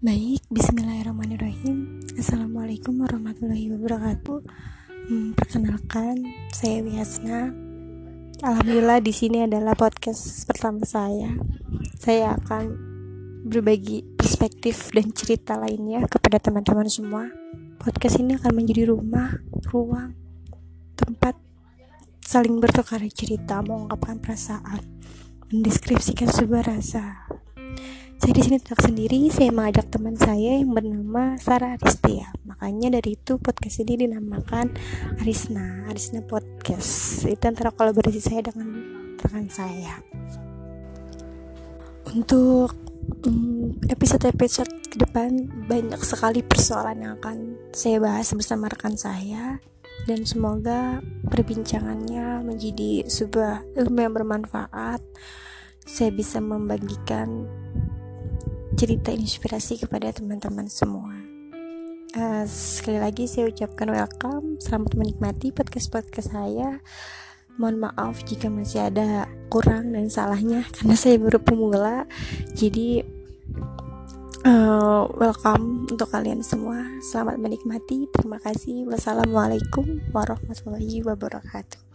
Baik, bismillahirrahmanirrahim. Assalamualaikum warahmatullahi wabarakatuh. Hmm, Perkenalkan, saya Wiasna. Alhamdulillah di sini adalah podcast pertama saya. Saya akan berbagi perspektif dan cerita lainnya kepada teman-teman semua. Podcast ini akan menjadi rumah, ruang, tempat saling bertukar cerita, mengungkapkan perasaan Mendeskripsikan sebuah rasa saya di sini tidak sendiri, saya mengajak teman saya yang bernama Sarah Aristia. Makanya dari itu podcast ini dinamakan Arisna, Arisna Podcast. Itu antara kolaborasi saya dengan rekan saya. Untuk mm, episode-episode ke depan banyak sekali persoalan yang akan saya bahas bersama rekan saya dan semoga perbincangannya menjadi sebuah ilmu yang bermanfaat. Saya bisa membagikan cerita inspirasi kepada teman-teman semua. Uh, sekali lagi saya ucapkan welcome, selamat menikmati podcast-podcast saya. Mohon maaf jika masih ada kurang dan salahnya karena saya baru pemula. Jadi uh, welcome untuk kalian semua. Selamat menikmati. Terima kasih. Wassalamualaikum warahmatullahi wabarakatuh.